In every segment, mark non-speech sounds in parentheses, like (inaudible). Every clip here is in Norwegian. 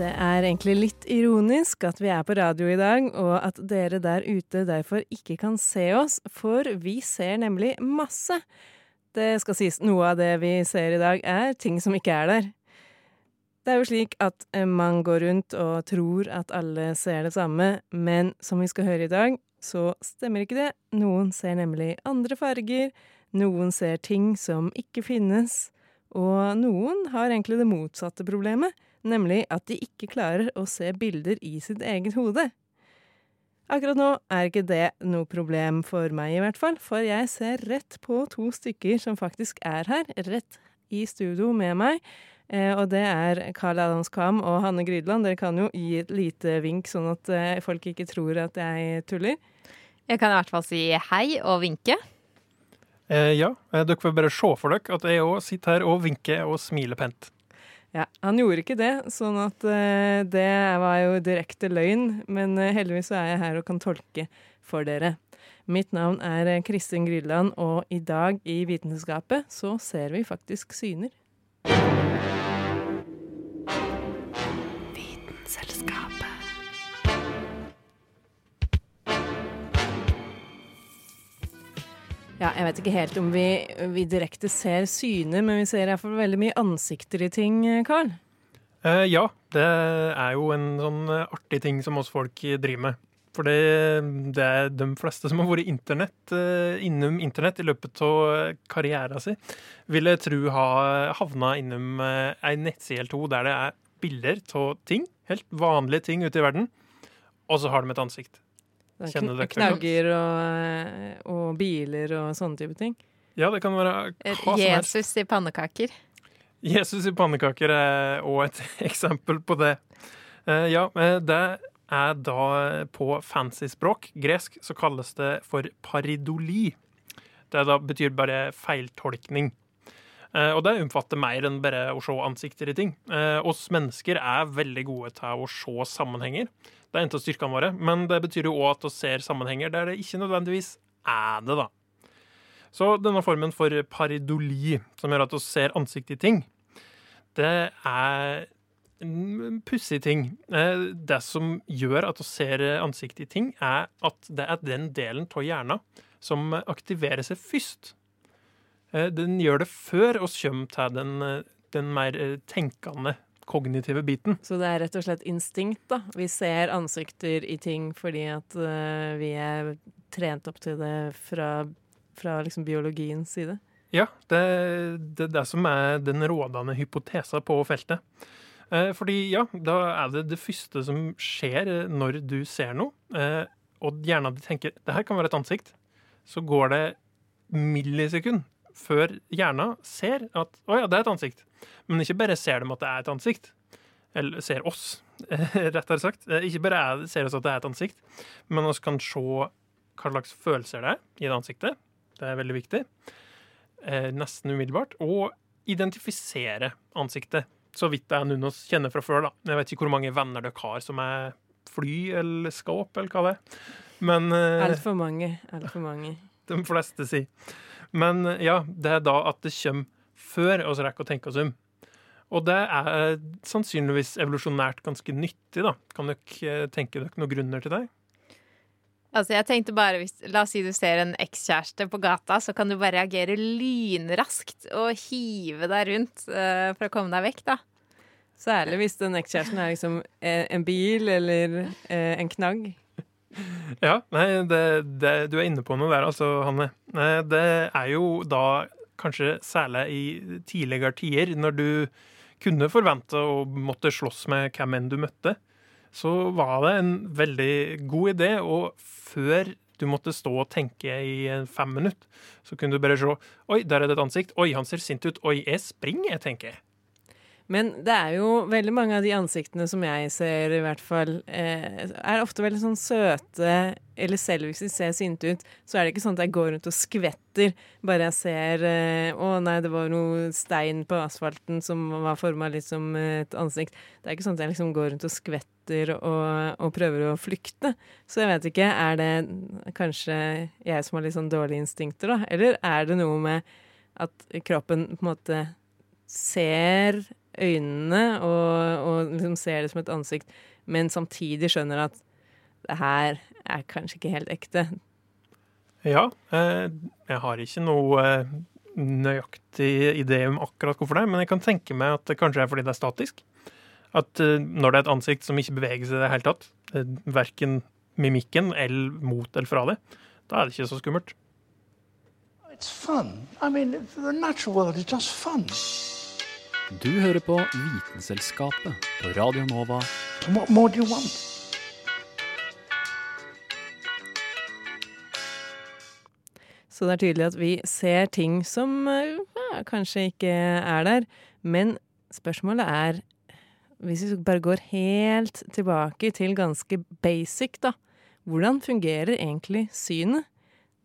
Det er egentlig litt ironisk at vi er på radio i dag, og at dere der ute derfor ikke kan se oss, for vi ser nemlig masse. Det skal sies, noe av det vi ser i dag er ting som ikke er der. Det er jo slik at eh, man går rundt og tror at alle ser det samme, men som vi skal høre i dag, så stemmer ikke det. Noen ser nemlig andre farger, noen ser ting som ikke finnes, og noen har egentlig det motsatte problemet, nemlig at de ikke klarer å se bilder i sitt eget hode. Akkurat nå er ikke det noe problem for meg, i hvert fall, for jeg ser rett på to stykker som faktisk er her, rett i studio med meg. Eh, og det er Karl Adams Kam og Hanne Grydland. Dere kan jo gi et lite vink, sånn at eh, folk ikke tror at jeg tuller. Jeg kan i hvert fall si hei og vinke. Eh, ja, eh, dere får bare se for dere at jeg òg sitter her og vinker og smiler pent. Ja, Han gjorde ikke det, sånn at uh, det var jo direkte løgn. Men uh, heldigvis så er jeg her og kan tolke for dere. Mitt navn er eh, Kristin Grydland, og i dag i Vitenskapet så ser vi faktisk syner. Ja, jeg vet ikke helt om vi, vi direkte ser syner, men vi ser iallfall veldig mye ansikter i ting, Karl. Eh, ja, det er jo en sånn eh, artig ting som oss folk driver med. For det, er de fleste som har vært internett, eh, innom internett i løpet av karrieren sin, vil jeg tro har havna innom eh, ei nettside eller to der det er bilder av ting, helt vanlige ting ute i verden, og så har de et ansikt. Er Kjenner kn- det Knagger og, og biler og sånne type ting. Ja, det kan være Eh, hva som helst. Jesus i pannekaker. Jesus i pannekaker er òg et (laughs) eksempel på det. Eh, Ja, eh, det er da på fancy språk, gresk, så kalles det for paridoli. Det da betyr bare feiltolkning. Eh, Og det omfatter mer enn bare å se ansikter i ting. Eh, Oss mennesker er veldig gode til å se sammenhenger. Det er en av styrkene våre, men det betyr jo òg at vi ser sammenhenger der det ikke nødvendigvis er det, da. Så denne formen for paridoli, som gjør at vi ser ansikt i ting, det er en pussig ting. Eh, Det som gjør at vi ser ansikt i ting, er at det er den delen av hjernen som aktiverer seg først. Eh, Den gjør det før oss kommer til den, eh, den mer eh, tenkende, kognitive biten. Så det er rett og slett instinkt, da. Vi ser ansikter i ting fordi at vi er trent opp til det fra, fra liksom biologiens side. Ja, det, det er det som er den rådende hypotesa på feltet. Fordi ja, da er det det første som skjer når du ser noe, og hjernen din tenker det her kan være et ansikt, så går det millisekund før hjernen ser at å ja, det er et ansikt. Men ikke bare ser de at det er et ansikt, eller ser oss, (laughs) rettere sagt. Eh, Ikke bare er, ser oss at det er et ansikt, men vi kan se hva slags følelser det er i det ansiktet. Det er veldig viktig eh, nesten umiddelbart, og identifisere ansiktet. Så vidt det er noen vi kjenner fra før. da. Jeg vet ikke hvor mange venner dere har som er fly eller skap, eller hva det er. Men eh, Altfor mange. Altfor mange. (laughs) de fleste sier. Men ja, det er da at det kommer før oss rekker å tenke oss om. Og det er eh, sannsynligvis evolusjonært ganske nyttig, da. Kan dere eh, tenke dere noen grunner til det? Altså, jeg tenkte bare hvis, La oss si du ser en ekskjæreste på gata, så kan du bare reagere lynraskt og hive deg rundt uh, for å komme deg vekk, da. Særlig hvis den ekskjæresten er liksom en, en bil eller uh, en knagg. Ja, nei, det, det, du er inne på noe der, altså, Hanne. Det er jo da kanskje særlig i tidligere tider, når du kunne forvente å måtte slåss med hvem enn du møtte, så var det en veldig god idé, og før du måtte stå og tenke i fem minutter, så kunne du bare se Oi, der er det et ansikt. Oi, han ser sint ut. Oi, jeg springer, jeg tenker. Men det er jo veldig mange av de ansiktene som jeg ser, i hvert fall, eh, er ofte veldig sånn søte. Eller selv hvis de ser sinte ut, så er det ikke sånn at jeg går rundt og skvetter bare jeg ser eh, Å nei, det var noe stein på asfalten som var forma litt som et ansikt. Det er ikke sånn at jeg liksom går rundt og skvetter og, og prøver å flykte. Så jeg vet ikke, er det kanskje jeg som har litt sånn dårlige instinkter, da? Eller er det noe med at kroppen på en måte ser øynene og, og liksom ser det som et ansikt, men samtidig skjønner at det her er kanskje ikke helt ekte. Ja, eh, jeg har ikke noe eh, nøyaktig idé om akkurat hvorfor det men jeg kan tenke meg at det kanskje er fordi det er statisk. At eh, når det er et ansikt som ikke beveger seg i det hele tatt, verken mimikken eller mot eller fra det, da er det ikke så skummelt. It's fun. I mean, the natural world is just fun. Du hører på Vitenselskapet på Radio Nova. What more do you want? Så det er tydelig at vi ser ting som ja, kanskje ikke er der. Men spørsmålet er, hvis vi bare går helt tilbake til ganske basic, da. Hvordan fungerer egentlig synet?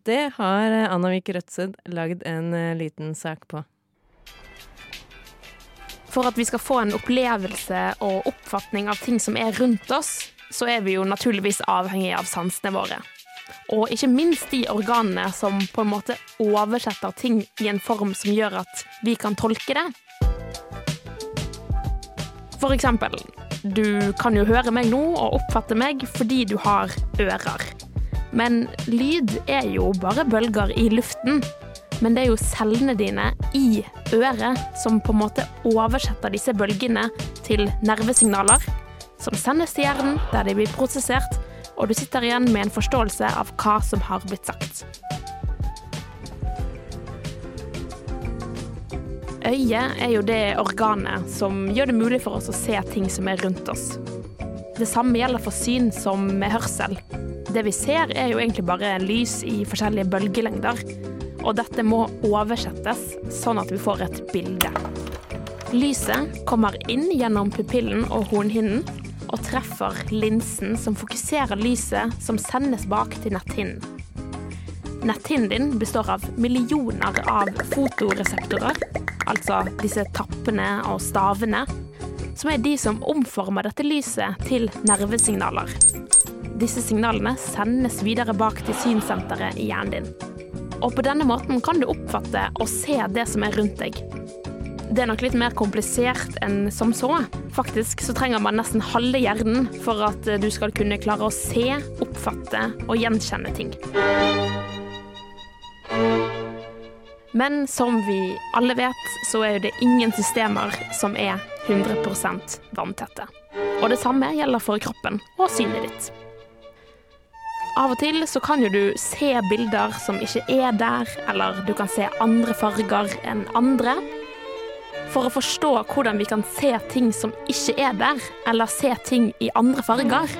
Det har Anna Vik Rødsed lagd en liten sak på. For at vi skal få en opplevelse og oppfatning av ting som er rundt oss, så er vi jo naturligvis avhengig av sansene våre. Og ikke minst de organene som på en måte oversetter ting i en form som gjør at vi kan tolke det. For eksempel, du kan jo høre meg nå og oppfatte meg fordi du har ører. Men lyd er jo bare bølger i luften, men det er jo cellene dine i øret som på en måte oversetter disse bølgene til nervesignaler, som sendes til hjernen der de blir prosessert, og du sitter igjen med en forståelse av hva som har blitt sagt. Øyet er jo det organet som gjør det mulig for oss å se ting som er rundt oss. Det samme gjelder for syn som med hørsel. Det vi ser er jo egentlig bare lys i forskjellige bølgelengder, og dette må oversettes sånn at vi får et bilde. Lyset kommer inn gjennom pupillen og hornhinnen og treffer linsen som fokuserer lyset som sendes bak til netthinnen. Netthinnen din består av millioner av fotoreseptorer, altså disse tappene og stavene, som er de som omformer dette lyset til nervesignaler. Disse signalene sendes videre bak til synsenteret i hjernen din. Og på denne måten kan du oppfatte og se det som er rundt deg. Det er nok litt mer komplisert enn som så. Faktisk så trenger man nesten halve hjernen for at du skal kunne klare å se, oppfatte og gjenkjenne ting. Men som vi alle vet, så er det ingen systemer som er 100% vanntette. Og det samme gjelder for kroppen og synet ditt. Av og til så kan jo du se bilder som ikke er der, eller du kan se andre farger enn andre. For å forstå hvordan vi kan se ting som ikke er der, eller se ting i andre farger,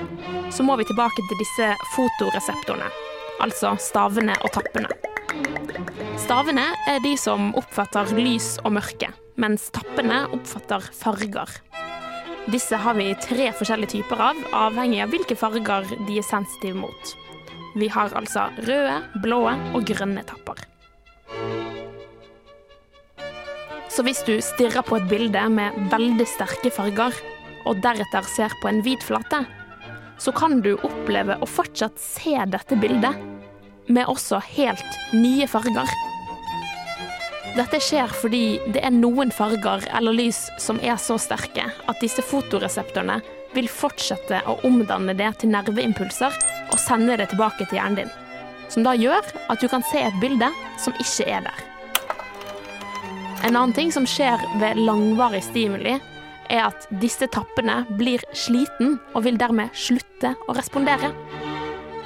så må vi tilbake til disse fotoreseptorene, altså stavene og tappene. Stavene er de som oppfatter lys og mørke, mens tappene oppfatter farger. Disse har vi tre forskjellige typer av, avhengig av hvilke farger de er sensitive mot. Vi har altså røde, blå og grønne tapper. Så hvis du stirrer på et bilde med veldig sterke farger, og deretter ser på en hvit flate, så kan du oppleve å fortsatt se dette bildet, med også helt nye farger. Dette skjer fordi det er noen farger eller lys som er så sterke at disse fotoreseptorene vil fortsette å omdanne det til nerveimpulser og sender det tilbake til hjernen din. Som da gjør at du kan se et bilde som ikke er der. En annen ting som skjer ved langvarig stimuli, er at disse tappene blir sliten og vil dermed slutte å respondere.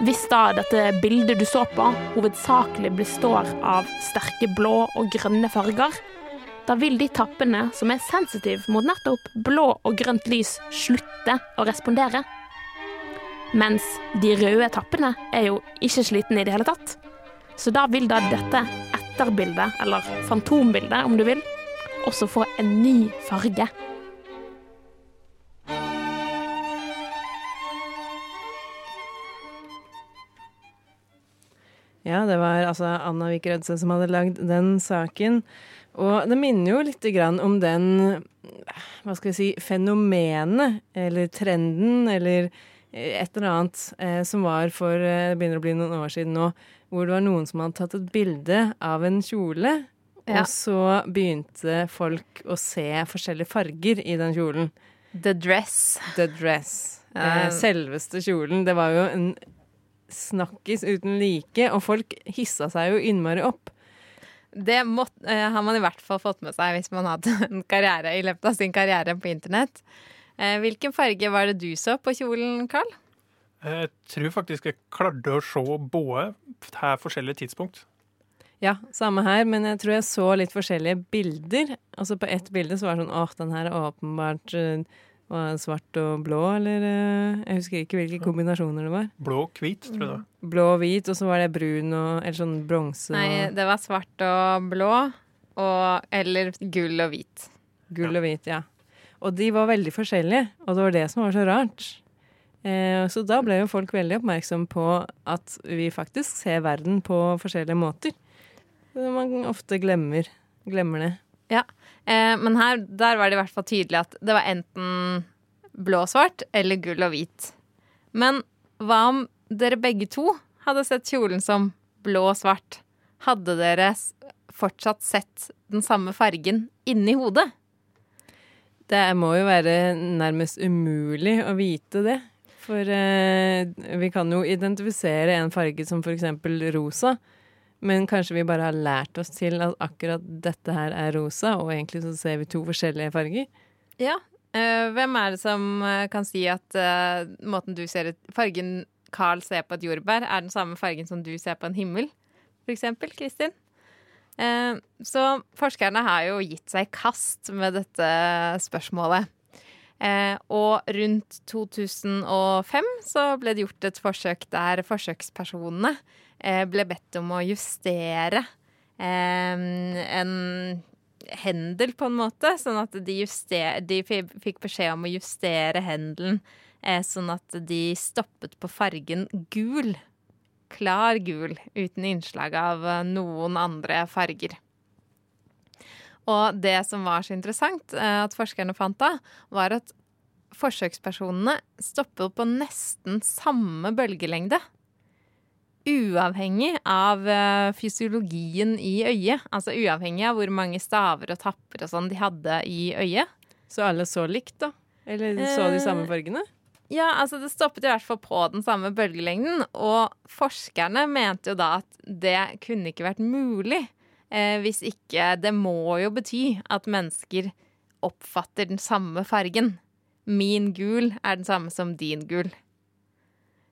Hvis da dette bildet du så på, hovedsakelig består av sterke blå og grønne farger, da vil de tappene som er sensitive mot nettopp blå og grønt lys, slutte å respondere. Mens de røde tappene er jo ikke slitne i det hele tatt. Så da vil da dette etterbildet, eller fantombildet om du vil, også få en ny farge. Ja, det var altså Anna Vik Rødse som hadde lagd den saken. Og det minner jo litt om den hva skal vi si, fenomenet, eller trenden, eller et eller annet eh, som var for eh, Det begynner å bli noen år siden nå, hvor det var noen som hadde tatt et bilde av en kjole, Ja. og så begynte folk å se forskjellige farger i den kjolen. The dress. The dress. Eh, selveste kjolen. Det var jo en snakkis uten like, og folk hissa seg jo innmari opp. Det må, eh, har man i hvert fall fått med seg hvis man har hatt (laughs) en karriere i løpet av sin karriere på internett. Eh, hvilken farge var det du så på kjolen, Carl? Jeg tror faktisk jeg klarte å se både her forskjellige tidspunkt. Ja, samme her, men jeg tror jeg så litt forskjellige bilder. Altså på ett bilde så var det sånn åh, den her er åpenbart eh, var svart og blå, eller eh, Jeg husker ikke hvilke kombinasjoner det var. Blå og hvit, tror jeg Da. Blå og hvit, og så var det brun og Eller sånn bronse Nei, det var svart og blå. Og, eller gull og hvit. gull og hvit, ja. Og de var veldig forskjellige, og det var det som var så rart. Eh, så da ble jo folk veldig oppmerksom på at vi faktisk ser verden på forskjellige måter. Det Man ofte glemmer, glemmer det. Ja, eh, men her, der var det i hvert fall tydelig at det var enten blå og svart eller gull og hvit. Men hva om dere begge to hadde sett kjolen som blå og svart? Hadde dere fortsatt sett den samme fargen inni hodet? Det må jo være nærmest umulig å vite det. For eh, vi kan jo identifisere en farge som eksempel rosa, men kanskje vi bare har lært oss til at akkurat dette her er rosa, og egentlig så ser vi to forskjellige farger. Ja. Eh, hvem er det som eh, kan si at eh, måten du ser ut fargen Carl ser på et jordbær, er den samme fargen som du ser på en himmel? For eksempel, Kristin. Eh, så forskerne har jo gitt seg i kast med dette spørsmålet. Eh, og rundt 2005 så ble det gjort et forsøk der forsøkspersonene eh, ble bedt om å justere en hendel, på en måte. Sånn at de, juster, de fikk beskjed om å justere hendelen sånn at de stoppet på fargen gul. Klar gul, uten innslag av eh, noen andre farger. Og det som var så interessant eh, at forskerne fant da, var at forsøkspersonene stoppet på nesten samme bølgelengde. Uavhengig av eh, fysiologien i øyet. Altså uavhengig av hvor mange staver og tapper og sånn de hadde i øyet. Så alle så likt, da? Eller så de samme Eh, fargene? Ja, altså det stoppet i hvert fall på den samme bølgelengden. Og forskerne mente jo da at det kunne ikke vært mulig. Eh, hvis ikke Det må jo bety at mennesker oppfatter den samme fargen. Min gul er den samme som din gul.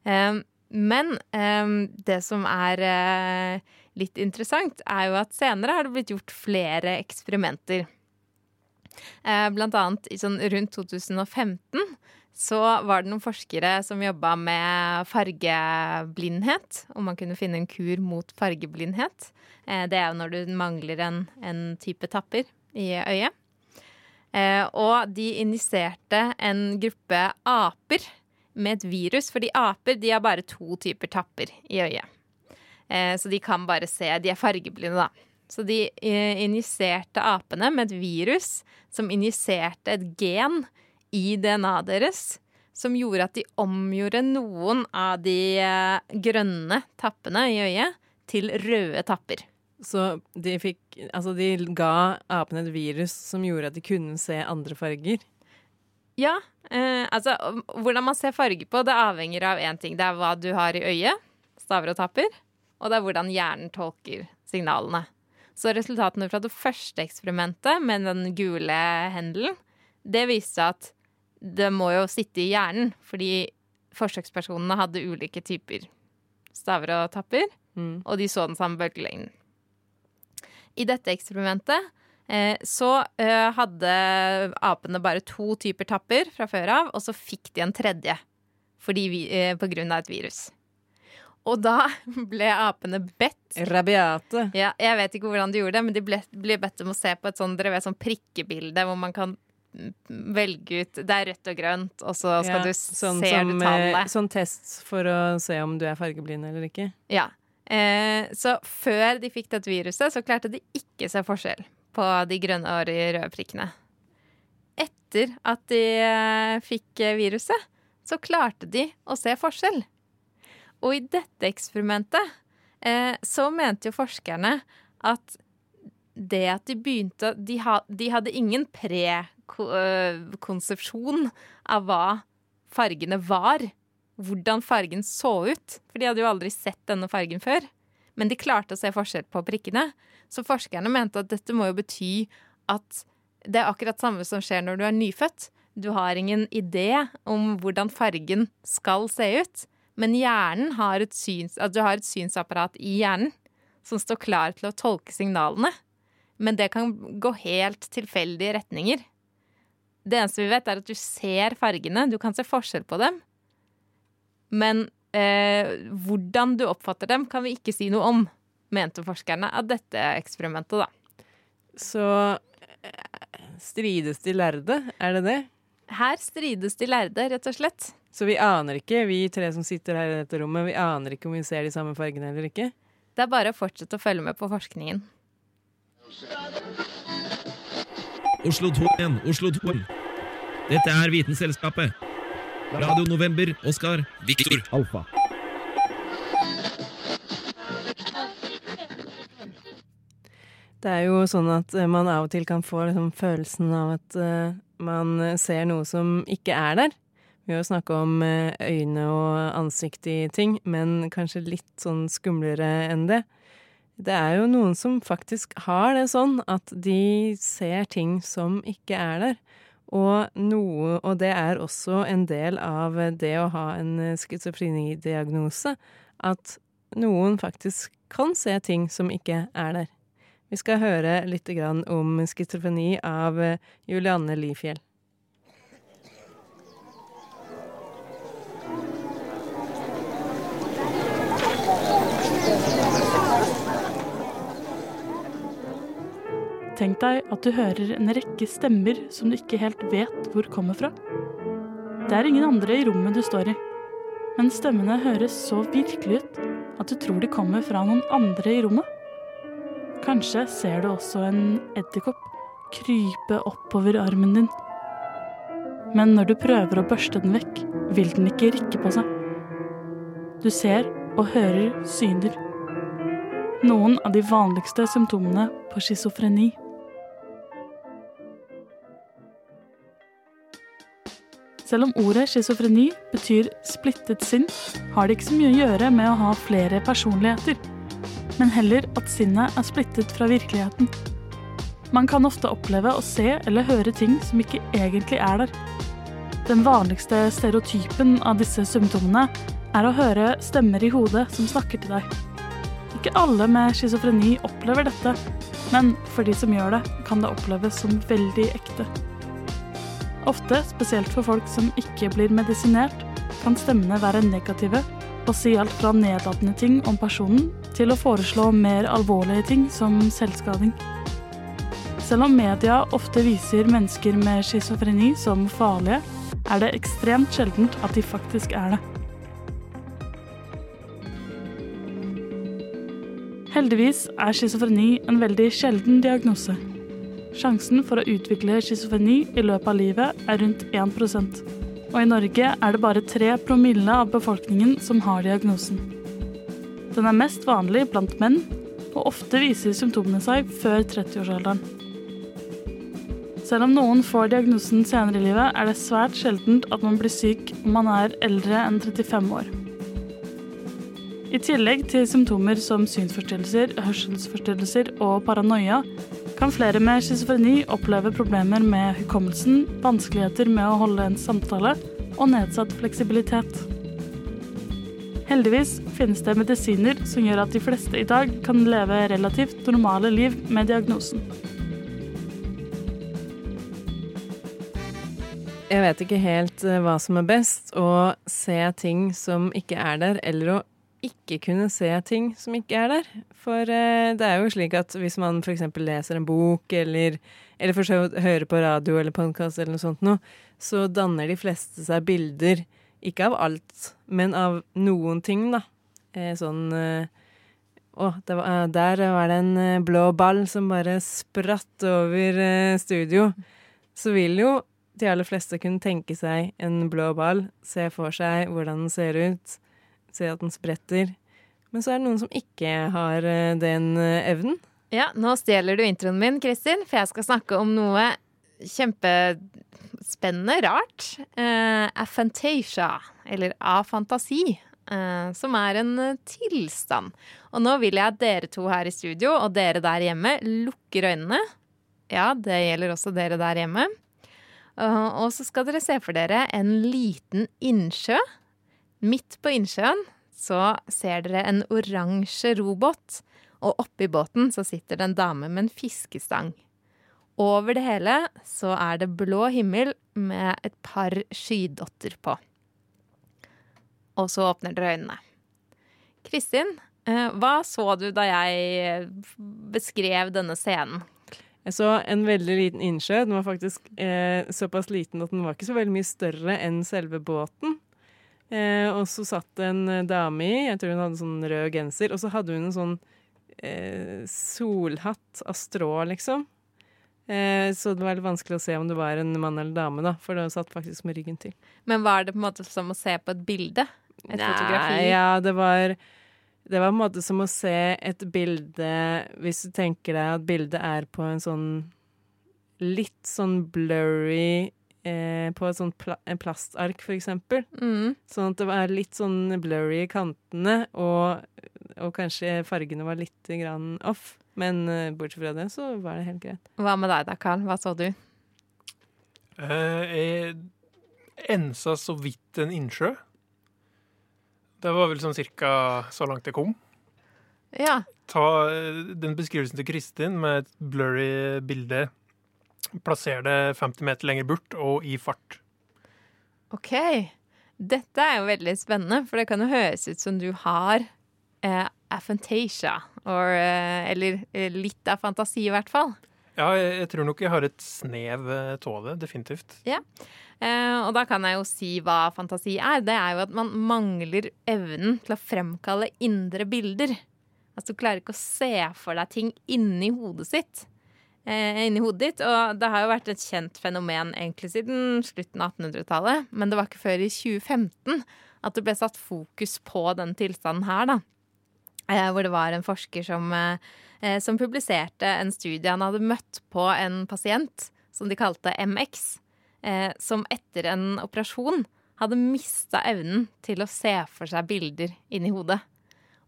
Eh, men eh, det som er eh, litt interessant, er jo at senere har det blitt gjort flere eksperimenter. Eh, blant annet sånn rundt 2015 så var det noen forskere som jobba med fargeblindhet. Om man kunne finne en kur mot fargeblindhet. Eh, det er jo når du mangler en, en type tapper i øyet. Eh, og de injiserte en gruppe aper med et virus, fordi aper de har bare to typer tapper i øyet. Eh, så de kan bare se. De er fargeblinde, da. Så de injiserte apene med et virus som injiserte et gen i DNA-et deres, som gjorde at de omgjorde noen av de eh, grønne tappene i øyet til røde tapper. Så de fikk Altså, de ga apene et virus som gjorde at de kunne se andre farger. Ja, eh, altså hvordan man ser farge på, det avhenger av én ting. Det er hva du har i øyet, staver og tapper, og det er hvordan hjernen tolker signalene. Så resultatene fra det første eksperimentet med den gule hendelen, det viste at det må jo sitte i hjernen, fordi forsøkspersonene hadde ulike typer staver og tapper, Mm. og de så den samme bølgelengden. I dette eksperimentet eh, så eh, hadde apene bare to typer tapper fra før av, og så fikk de en tredje fordi vi, eh, på grunn av et virus. Og da (laughs) ble apene bedt Rabiate. ja, Jeg vet ikke hvordan de gjorde det, men de ble, ble bedt om å se på et sånt, dere vet, sånn prikkebilde hvor man kan velge ut Det er rødt og grønt, og så skal Ja, du sånn ser som, du eh, tallet. Sånn test for å se om du er fargeblind eller ikke. Ja. Eh, så før de fikk dette viruset, så klarte de ikke se forskjell på de grønne og de røde prikkene. Etter at de eh, fikk viruset, så klarte de å se forskjell. Og i dette eksperimentet eh, så mente jo forskerne at det at de begynte De, ha, de hadde ingen prekonsepsjon av hva fargene var. Hvordan fargen så ut. For de hadde jo aldri sett denne fargen før. Men de klarte å se forskjell på prikkene. Så forskerne mente at dette må jo bety at det er akkurat samme som skjer når du er nyfødt. Du har ingen idé om hvordan fargen skal se ut. Men hjernen har et, syns, at du har et synsapparat i hjernen som står klar til å tolke signalene. Men det kan gå helt tilfeldige retninger. Det eneste vi vet, er at du ser fargene. Du kan se forskjell på dem. Men eh, hvordan du oppfatter dem, kan vi ikke si noe om, mente forskerne av dette eksperimentet, da. Så eh, strides de lærde, er det det? Her strides de lærde, rett og slett. Så vi aner ikke, vi tre som sitter her i dette rommet, vi aner ikke om vi ser de samme fargene eller ikke? Det er bare å fortsette å følge med på forskningen. Oslo 2 igjen, Oslo 2. Dette er Vitenselskapet. Radio November, Oskar, Viktor, Alfa. Det er jo sånn at eh, man av og til kan få liksom følelsen av at uh, man ser noe som ikke er der. Vi har jo snakka om øyne og ansikt i ting, men kanskje litt sånn skumlere enn det. Det er jo noen som faktisk har det sånn at de ser ting som ikke er der. Og, noe, og det er også en del av det å ha en schizofrenidiagnose, at noen faktisk kan se ting som ikke er der. Vi skal høre litt om schizofreni av Julianne Lifjell. Tenk deg at du hører en rekke stemmer som du ikke helt vet hvor kommer fra. Det er ingen andre i rommet du står i, men stemmene høres så virkelig ut at du tror de kommer fra noen andre i rommet. Kanskje ser du også en edderkopp krype oppover armen din. Men når du prøver å børste den vekk, vil den ikke rikke på seg. Du ser og hører syner. Noen av de vanligste symptomene på schizofreni. Selv om ordet schizofreni betyr splittet sinn, har det ikke så mye å gjøre med å ha flere personligheter, men heller at sinnet er splittet fra virkeligheten. Man kan ofte oppleve å se eller høre ting som ikke egentlig er der. Den vanligste stereotypen av disse symptomene er å høre stemmer i hodet som snakker til deg. Ikke alle med schizofreni opplever dette, men for de som gjør det, kan det oppleves som veldig ekte. Ofte, spesielt for folk som ikke blir medisinert, kan stemmene være negative og si alt fra nedlatende ting om personen til å foreslå mer alvorlige ting som selvskading. Selv om media ofte viser mennesker med schizofreni som farlige, er det ekstremt sjeldent at de faktisk er det. Heldigvis er schizofreni en veldig sjelden diagnose. Sjansen for å utvikle schizofreni i løpet av livet er rundt 1% Og i Norge er det bare 3 promille av befolkningen som har diagnosen. Den er mest vanlig blant menn, og ofte viser symptomene seg før 30-årsalderen. Selv om noen får diagnosen senere i livet, er det svært sjeldent at man blir syk om man er eldre enn 35 år. I tillegg til symptomer som synsforstyrrelser, hørselsforstyrrelser og paranoia, kan flere med schizofreni oppleve problemer med hukommelsen, vanskeligheter med å holde en samtale og nedsatt fleksibilitet. Heldigvis finnes det medisiner som gjør at de fleste i dag kan leve relativt normale liv med diagnosen. Jeg vet ikke helt eh, hva som er best, å se ting som ikke er der, eller å ikke kunne se ting som ikke er der. For eh, det er jo slik at hvis man f.eks. leser en bok, eller, eller for hører på radio eller podkast eller noe sånt noe, så danner de fleste seg bilder, ikke av alt, men av noen ting, da. Eh, sånn eh, Å, var, eh, der var det en eh, blå ball som bare spratt over eh, studio. Så vil jo de aller fleste kunne tenke seg en blå ball, se for seg hvordan den ser ut, se at den spretter. Men så er det noen som ikke har eh, den eh, evnen. Ja, nå stjeler du introen min, Kristin, for jeg skal snakke om noe kjempespennende, rart. Uh, aphantasia, eller afantasi, uh, som er en tilstand. Og nå vil jeg at dere to her i studio, og dere der hjemme, lukker øynene. Ja, det gjelder også dere der hjemme. Uh, og så skal dere se for dere en liten innsjø. Midt på innsjøen så ser dere en oransje robåt, og oppi båten så sitter det en dame med en fiskestang. Over det hele så er det blå himmel med et par skydotter på. Og så åpner dere øynene. Kristin, eh, hva så du da jeg beskrev denne scenen? Jeg så en veldig liten innsjø. Den var faktisk eh, såpass liten at den var ikke så veldig mye større enn selve båten. Eh, og så satt det en eh, dame i, jeg tror hun hadde sånn rød genser, og så hadde hun en sånn eh, solhatt av strå, liksom. Eh, så det var litt vanskelig å se om det var en mann eller dame, da, for det satt faktisk med ryggen til. Men var det på en måte som å se på et bilde? Et fotografi? Nei, ja, det var Det var på en måte som å se et bilde Hvis du tenker deg at bildet er på en sånn litt sånn blurry eh, På et sånt pla en plastark, for eksempel. Mm. Sånn at det var litt sånn blurry i kantene, og, og kanskje fargene var litt grann off. Men eh, bortsett fra det, så var det helt greit. Hva med deg da, Karl? Hva så du? Eh, jeg ensa så vidt en innsjø. Det var vel sånn cirka så langt jeg kom. Ja. Ta eh, den beskrivelsen til Kristin med et blurry bilde. Plasser det 50 meter lenger bort og i fart. OK. Dette er jo veldig spennende, for det kan jo høres ut som du har eh, aphantasia. Or, eh, eller eh, litt av fantasi, i hvert fall. Ja, jeg, tror nok jeg har et snev eh, av det, definitivt. Ja. Eh, og da kan jeg jo si hva fantasi er. Det er jo at man mangler evnen til å fremkalle indre bilder. Altså du klarer ikke å se for deg ting inni hodet sitt. Eh, inni hodet ditt. Og det har jo vært et kjent fenomen egentlig siden slutten av 1800-tallet. Men det var ikke før i 2015 at det ble satt fokus på den tilstanden her, da. Eh, hvor det var en forsker som, eh, som publiserte en studie. Han hadde møtt på en pasient som de kalte MX eh, som etter en operasjon hadde mista evnen til å se for seg bilder inni hodet.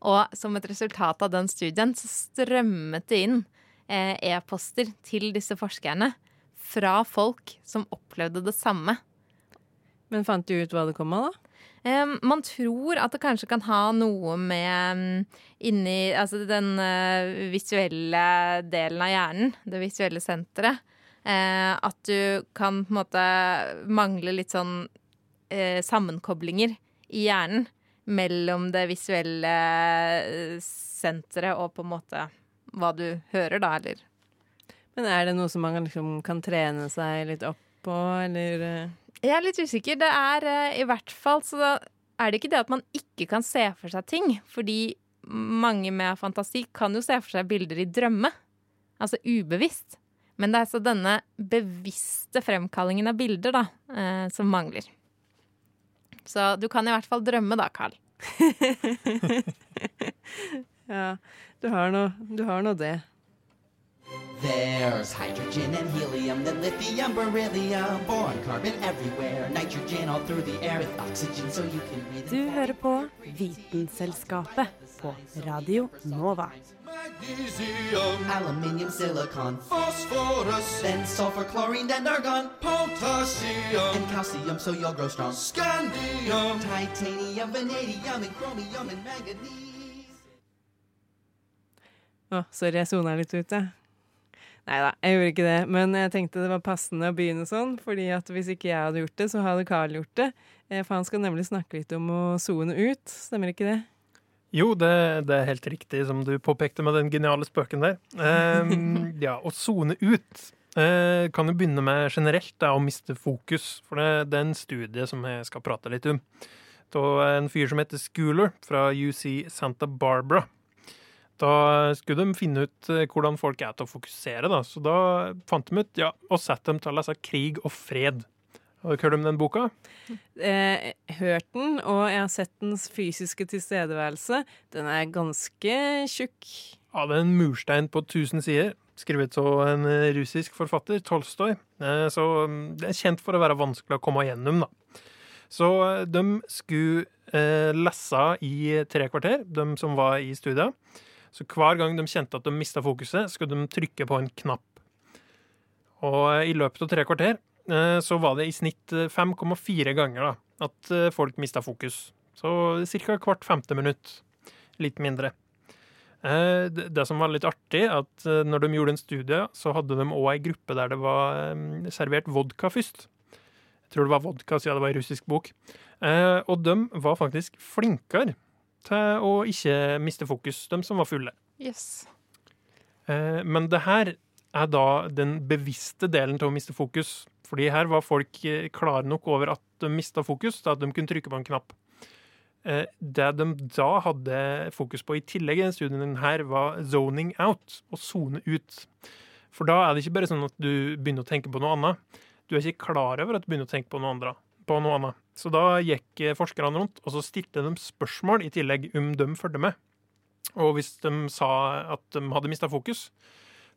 Og som et resultat av den studien så strømmet det inn eh, e-poster til disse forskerne fra folk som opplevde det samme. Men fant du ut hva det kom av, da? Eh, man tror at det kanskje kan ha noe med mm, inni Altså den eh, visuelle delen av hjernen, det visuelle senteret. Eh, at du kan på en måte mangle litt sånn eh, sammenkoblinger i hjernen mellom det visuelle eh, senteret og på en måte hva du hører, da, eller Men er det noe som man liksom kan trene seg litt opp på, eller eh? Jeg er litt usikker. Det er eh, i hvert fall så da er det ikke det at man ikke kan se for seg ting. Fordi mange med fantasi kan jo se for seg bilder i drømme. Altså ubevisst. Men det er altså denne bevisste fremkallingen av bilder da, eh, som mangler. Så du kan i hvert fall drømme da, Carl. (laughs) (laughs) Ja, du har nå du har nå det. There's hydrogen and helium, then lithium, beryllium, boron, carbon everywhere, nitrogen all through the air with oxygen so you can breathe. Du hører på Vitenselskapet på Radio Nova. Magnesium, aluminium, silicon, phosphorus, then sulfur, chlorine, then argon, potassium, and calcium so you'll grow strong. Scandium, titanium, vanadium, and chromium, and manganese. Å, sorry, jeg sona litt ut, jeg. Nei da, jeg gjorde ikke det. Men jeg tenkte det var passende å begynne sånn, fordi at hvis ikke jeg hadde gjort det, så hadde Carl gjort det. Eh, For han skal nemlig snakke litt om å sone ut, stemmer ikke det? Jo, det, det er helt riktig, som du påpekte med den geniale spøken der. Um, (laughs) ja, Å sone ut uh, kan jo begynne med generelt da, å miste fokus. For det, det er en studie som jeg skal prate litt om. Det var en fyr som heter Schooler fra UC Santa Barbara. Da skulle de finne ut eh, hvordan folk er til å fokusere, da. Så da fant de ut ja, og satte dem til å lese Krig og fred. Har dere hørt om den boka? Eh, hørt den, og jeg har sett dens fysiske tilstedeværelse. Den er ganske tjukk. Ja, det er en murstein på 1000 sider, skrevet av en eh, russisk forfatter, Tolstoy. Eh, Så mm, det er kjent for å være vanskelig å komme gjennom, da. Så eh, de skulle eh, lese i tre kvarter, de som var i studiet. Så hver gang de kjente at de mista fokuset, skulle de trykke på en knapp. Og eh, i løpet av tre kvarter eh, så var det i snitt eh, 5,4 ganger da, at eh, folk mista fokus. Så ca. hvert femte minutt. Litt mindre. Eh, Det som var litt artig, at eh, når de gjorde en studie, så hadde de òg ei gruppe der det var eh, servert vodka først. Jeg tror det var vodka siden det var ei russisk bok. Eh, Og de var faktisk flinkere til å ikke miste fokus, de som var fulle. Yes. Eh, Men det her er da den bevisste delen til å miste fokus. Fordi her var folk eh, klare nok over at de mista fokus, til at de kunne trykke på en knapp. Eh, Det de da hadde fokus på i tillegg i den studien her, var zoning out, å sone ut. For da er det ikke bare sånn at du begynner å tenke på noe annet. Du er ikke klar over at du begynner å tenke på noe, andre, på noe annet. Så da gikk eh, forskerne rundt, og så stilte de spørsmål i tillegg om de fulgte med. Og hvis de sa at de hadde mista fokus,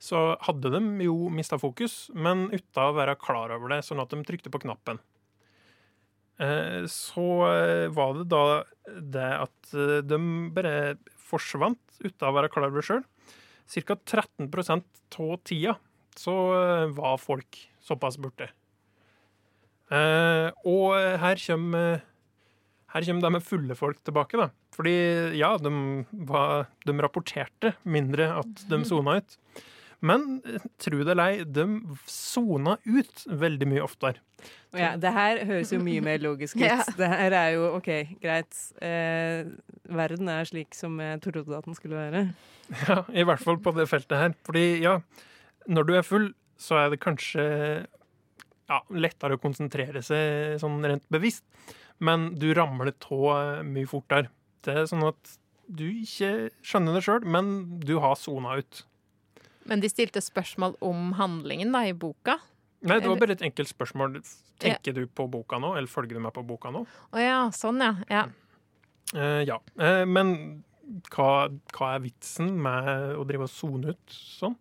så hadde de jo mista fokus, men uten å være klar over det, sånn at de trykte på knappen. Eh, Så eh, var det da det at de bare forsvant uten å være klar over det sjøl. Ca. 13% av tida så var folk såpass borte. Eh, Og her kommer her kommer det med fulle folk tilbake, da. Fordi ja, de, var, de rapporterte mindre at de sona ut. Men tru tro det eller ei, de sona ut veldig mye oftere. Ja, det her høres jo mye mer logisk ut. (laughs) Ja. Det her er jo OK, greit. Eh, verden er slik som jeg trodde at den skulle være. (laughs) Ja, I hvert fall på det feltet her. Fordi ja, når du er full, så er det kanskje ja, lettere å konsentrere seg sånn rent bevisst. Men du ramler av mye fortere. Det er sånn at du ikke skjønner det sjøl, men du har sona ut. Men de stilte spørsmål om handlingen da, i boka. Nei, det var bare et enkelt spørsmål. Tenker du på boka nå, eller følger du med på boka nå? Å ja, sånn ja. ja. Uh, ja. Uh, men hva, hva er vitsen med å drive og sone ut sånn?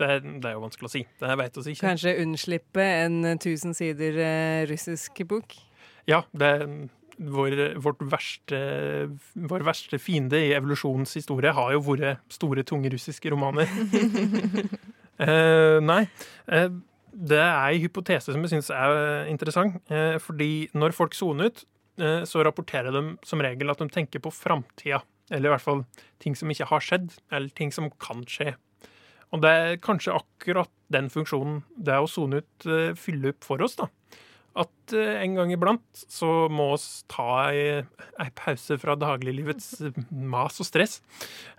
Det, det er jo vanskelig å si. Det vet oss ikke. Kanskje unnslippe en tusen 1000 sider eh, russisk bok? Ja, det vår, vårt verste, vår verste fiende i evolusjonens historie har jo vært store, tunge russiske romaner. (laughs) Eh, nei. Eh, det er en hypotese som jeg syns er interessant. Eh, fordi når folk soner ut, eh, så rapporterer de som regel at de tenker på framtida. Eller i hvert fall ting som ikke har skjedd, eller ting som kan skje. Og det er kanskje akkurat den funksjonen det å sone ut eh, fyller opp for oss. da. At eh, en gang iblant så må oss ta ei, ei pause fra dagliglivets mas og stress.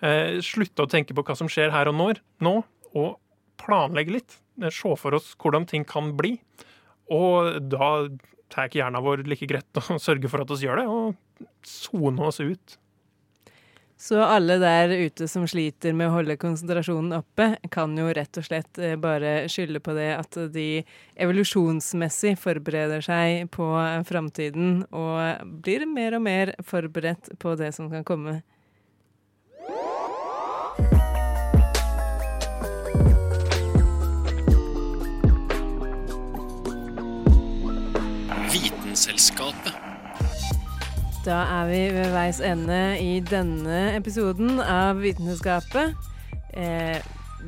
Eh, slutte å tenke på hva som skjer her og nå, nå og planlegge litt. Eh, Se for oss hvordan ting kan bli. Og da tar ikke hjernen vår like greit (laughs) å sørge for at vi gjør det, og sone oss ut. Så alle der ute som sliter med å holde konsentrasjonen oppe, kan jo rett og slett eh, bare skylde på det at de evolusjonsmessig forbereder seg på framtiden og blir mer og mer forberedt på det som kan komme. Vitenselskapet. Da er vi ved veis ende i denne episoden av Vitenskapet. Eh,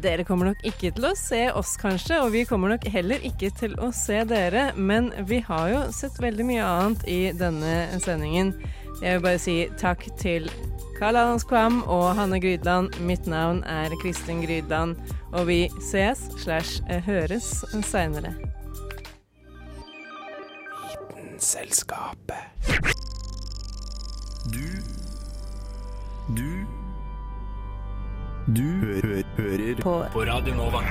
dere kommer nok ikke til å se oss, kanskje, og vi kommer nok heller ikke til å se dere, men vi har jo sett veldig mye annet i denne sendingen. Jeg vil bare si takk til Karl Anders Kvam og Hanne Grydland. Mitt navn er Kristin Grydland, og vi ses slash høres seinere. Selskapet. Du Du Du hø hører på. på Radio Nova.